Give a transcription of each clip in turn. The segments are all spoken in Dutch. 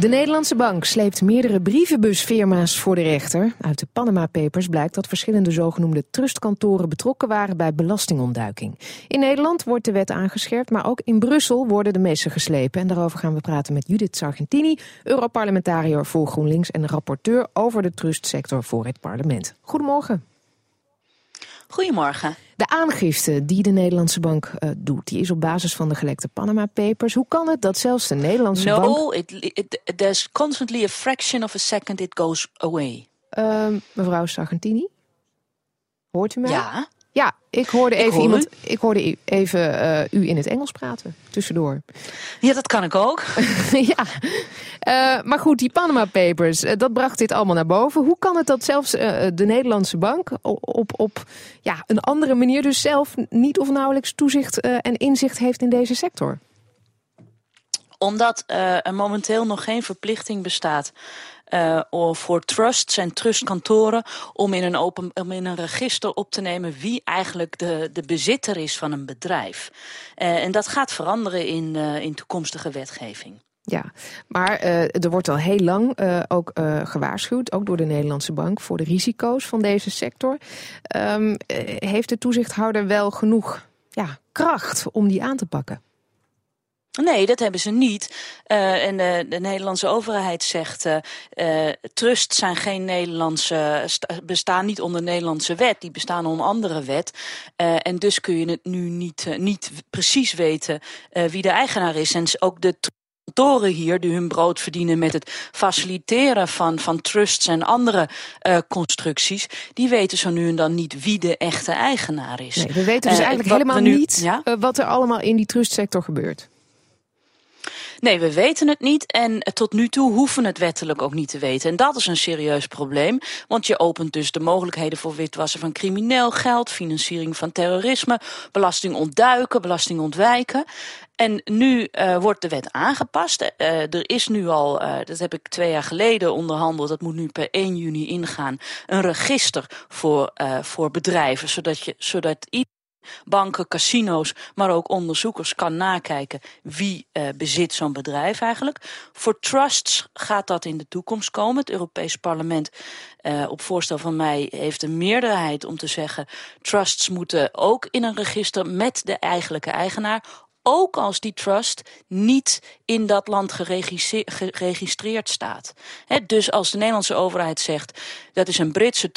De Nederlandse bank sleept meerdere brievenbusfirma's voor de rechter. Uit de Panama Papers blijkt dat verschillende zogenoemde trustkantoren betrokken waren bij belastingontduiking. In Nederland wordt de wet aangescherpt, maar ook in Brussel worden de messen geslepen. En daarover gaan we praten met Judith Sargentini, Europarlementariër voor GroenLinks en rapporteur over de trustsector voor het parlement. Goedemorgen. Goedemorgen. De aangifte die de Nederlandse bank uh, doet, die is op basis van de gelekte Panama Papers. Hoe kan het dat zelfs de Nederlandse no, bank... No, it, it, there's constantly a fraction of a second it goes away. Uh, mevrouw Sargentini? Hoort u mij? Ja. Ja, ik hoorde even ik iemand. Ik hoorde even uh, u in het Engels praten tussendoor. Ja, dat kan ik ook. ja. Uh, maar goed, die Panama Papers, uh, dat bracht dit allemaal naar boven. Hoe kan het dat zelfs de Nederlandse bank op, op, op ja, een andere manier dus zelf niet of nauwelijks toezicht en inzicht heeft in deze sector? Omdat er momenteel nog geen verplichting bestaat uh, voor trusts en trustkantoren om in, een open, om in een register op te nemen wie eigenlijk de, de bezitter is van een bedrijf. Uh, en dat gaat veranderen in, uh, in toekomstige wetgeving. Ja, maar er wordt al heel lang ook gewaarschuwd, ook door de Nederlandse Bank, voor de risico's van deze sector. Um, heeft de toezichthouder wel genoeg ja, kracht om die aan te pakken? Nee, dat hebben ze niet. Uh, en de, de, Nederlandse overheid zegt, uh, uh, trusts zijn geen Nederlandse, bestaan niet onder Nederlandse wet, die bestaan onder andere wet. en dus kun je het nu niet, niet precies weten wie de eigenaar is. En ook de kantoren hier die hun brood verdienen met het faciliteren van, van trusts en andere uh, constructies, die weten zo nu en dan niet wie de echte eigenaar is. Nee, we weten dus uh, eigenlijk helemaal nu, niet ja? uh, wat er allemaal in die trustsector gebeurt. Nee, we weten het niet en tot nu toe hoeven het wettelijk ook niet te weten. En dat is een serieus probleem, want je opent dus de mogelijkheden voor witwassen van crimineel geld, financiering van terrorisme, belasting ontduiken, belasting ontwijken. En nu uh, wordt de wet aangepast. Uh, er is nu al, uh, dat heb ik twee jaar geleden onderhandeld, dat moet nu per 1 juni ingaan, een register voor, voor bedrijven, zodat, je, zodat iedereen banken, casino's, maar ook onderzoekers kan nakijken wie uh, bezit zo'n bedrijf eigenlijk. Voor trusts gaat dat in de toekomst komen. Het Europees Parlement uh, op voorstel van mij heeft een meerderheid om te zeggen trusts moeten ook in een register met de eigenlijke eigenaar ook als die trust niet in dat land geregistreerd staat. Dus als de Nederlandse overheid zegt dat is een Britse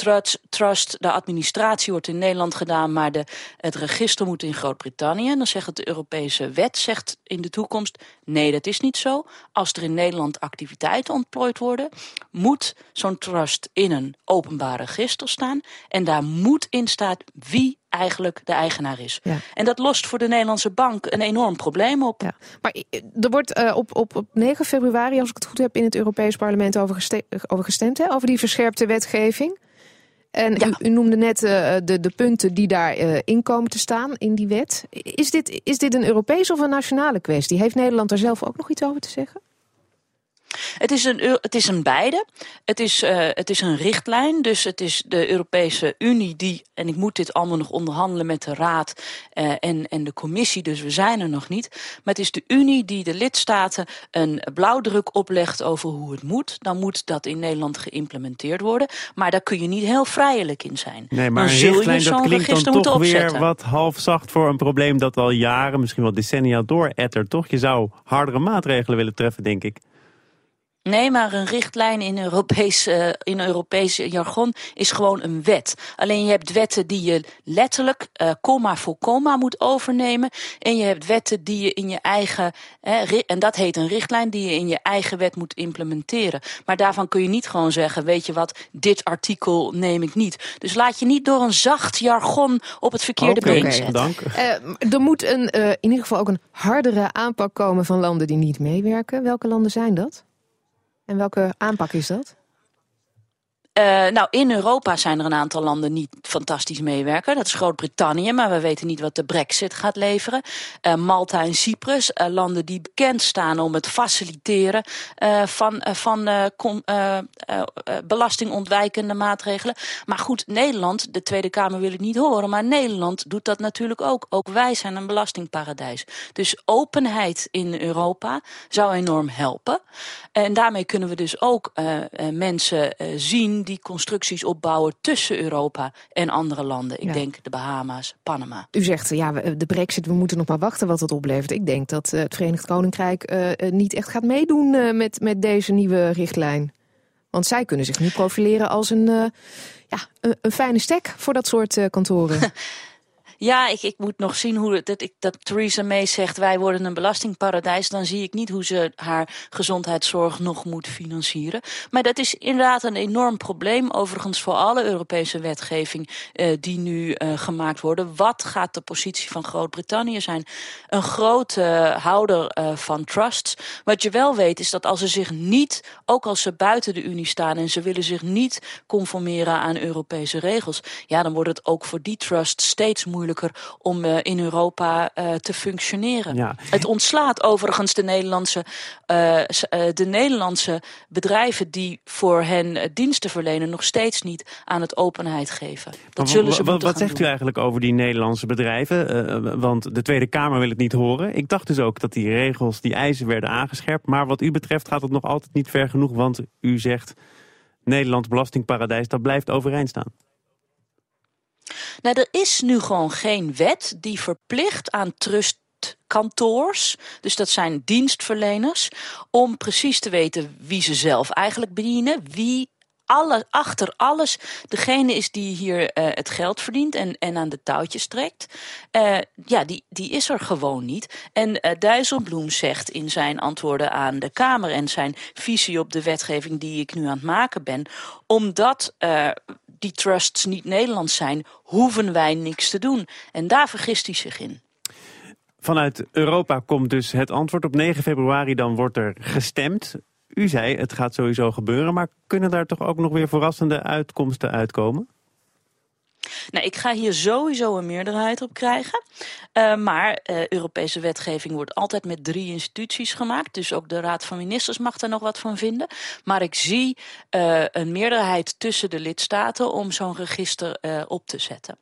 trust, de administratie wordt in Nederland gedaan, maar de, het register moet in Groot-Brittannië, dan zegt de Europese wet zegt in de toekomst nee, dat is niet zo. Als er in Nederland activiteiten ontplooid worden, moet zo'n trust in een openbaar register staan en daar moet in staan wie eigenlijk de eigenaar is. Ja. En dat lost voor de Nederlandse bank een enorm probleem op. Ja. Maar er wordt uh, op, op, op 9 februari, als ik het goed heb, in het Europees Parlement over, geste over gestemd. Hè? Over die verscherpte wetgeving. En ja. u, u, noemde net uh, de, de punten die daarin uh, in komen te staan in die wet. Is dit, is dit een Europese of een nationale kwestie? Heeft Nederland daar zelf ook nog iets over te zeggen? Het is een, het is een beide. Het is, uh, het is een richtlijn. Dus het is de Europese Unie die, en ik moet dit allemaal nog onderhandelen met de Raad uh, en, en de Commissie, dus we zijn er nog niet. Maar het is de Unie die de lidstaten een blauwdruk oplegt over hoe het moet. Dan moet dat in Nederland geïmplementeerd worden. Maar daar kun je niet heel vrijelijk in zijn. Nee, maar dan een richtlijn dat klinkt dan toch weer wat halfzacht voor een probleem dat al jaren, misschien wel decennia doorettert, toch? Je zou hardere maatregelen willen treffen, denk ik. Nee, maar een richtlijn in Europees, uh, in Europees jargon is gewoon een wet. Alleen je hebt wetten die je letterlijk uh, komma voor komma moet overnemen. En je hebt wetten die je in je eigen, eh, en dat heet een richtlijn, die je in je eigen wet moet implementeren. Maar daarvan kun je niet gewoon zeggen, weet je wat, dit artikel neem ik niet. Dus laat je niet door een zacht jargon op het verkeerde okay, been zetten. Dank. Uh, er moet een, uh, in ieder geval ook een hardere aanpak komen van landen die niet meewerken. Welke landen zijn dat? En welke aanpak is dat? Uh, nou, in Europa zijn er een aantal landen niet fantastisch meewerken. Dat is Groot-Brittannië, maar we weten niet wat de brexit gaat leveren. Uh, Malta en Cyprus, uh, landen die bekend staan om het faciliteren van, van belastingontwijkende maatregelen. Maar goed, Nederland, de Tweede Kamer wil het niet horen, maar Nederland doet dat natuurlijk ook. Ook wij zijn een belastingparadijs. Dus openheid in Europa zou enorm helpen. En daarmee kunnen we dus ook mensen zien die constructies opbouwen tussen Europa en andere landen. Ik denk de Bahama's, Panama. U zegt, ja, de brexit, we moeten nog maar wachten wat het oplevert. Ik denk dat eh, het Verenigd Koninkrijk uh, niet echt gaat meedoen uh, met, met deze nieuwe richtlijn. Want zij kunnen zich nu profileren als een, ja, een, een, fijne stek voor dat soort kantoren. Ja, ik, ik moet nog zien hoe dat, ik, dat Theresa May zegt wij worden een belastingparadijs. Dan zie ik niet hoe ze haar gezondheidszorg nog moet financieren. Maar dat is inderdaad een enorm probleem. Overigens voor alle Europese wetgeving uh, die nu uh, gemaakt worden. Wat gaat de positie van Groot-Brittannië zijn? Een grote houder uh, van trusts. Wat je wel weet is dat als ze zich niet, ook als ze buiten de Unie staan en ze willen zich niet conformeren aan Europese regels. Ja, dan wordt het ook voor die trusts steeds moeilijker om uh, in Europa uh, te functioneren. Ja. Het ontslaat overigens de Nederlandse, uh, de Nederlandse bedrijven die voor hen diensten verlenen nog steeds niet aan het openheid geven. Dat zullen ze Wat, wat zegt u eigenlijk over die Nederlandse bedrijven? want de Tweede Kamer wil het niet horen. Ik dacht dus ook dat die regels, die eisen werden aangescherpt. Maar wat u betreft gaat het nog altijd niet ver genoeg. Want u zegt Nederland belastingparadijs, dat blijft overeind staan. Nou, er is nu gewoon geen wet die verplicht aan trustkantoors, dus dat zijn dienstverleners, om precies te weten wie ze zelf eigenlijk bedienen, wie alle, achter alles degene is die hier uh, het geld verdient en, en aan de touwtjes trekt. Uh, ja, die, die is er gewoon niet. En uh, Dijsselbloem zegt in zijn antwoorden aan de Kamer en zijn visie op de wetgeving die ik nu aan het maken ben, omdat die trusts niet Nederlands zijn, hoeven wij niks te doen. En daar vergist hij zich in. Vanuit Europa komt dus het antwoord. Op 9 februari dan wordt er gestemd. U zei het gaat sowieso gebeuren, maar kunnen daar toch ook nog weer verrassende uitkomsten uitkomen? Nou, ik ga hier sowieso een meerderheid op krijgen. Uh, maar uh, Europese wetgeving wordt altijd met drie instituties gemaakt. Dus ook de Raad van Ministers mag daar nog wat van vinden. Maar ik zie uh, een meerderheid tussen de lidstaten om zo'n register op te zetten.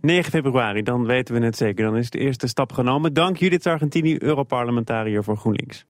9 februari, dan weten we het zeker. Dan is de eerste stap genomen. Dank Judith Argentini, Europarlementariër voor GroenLinks.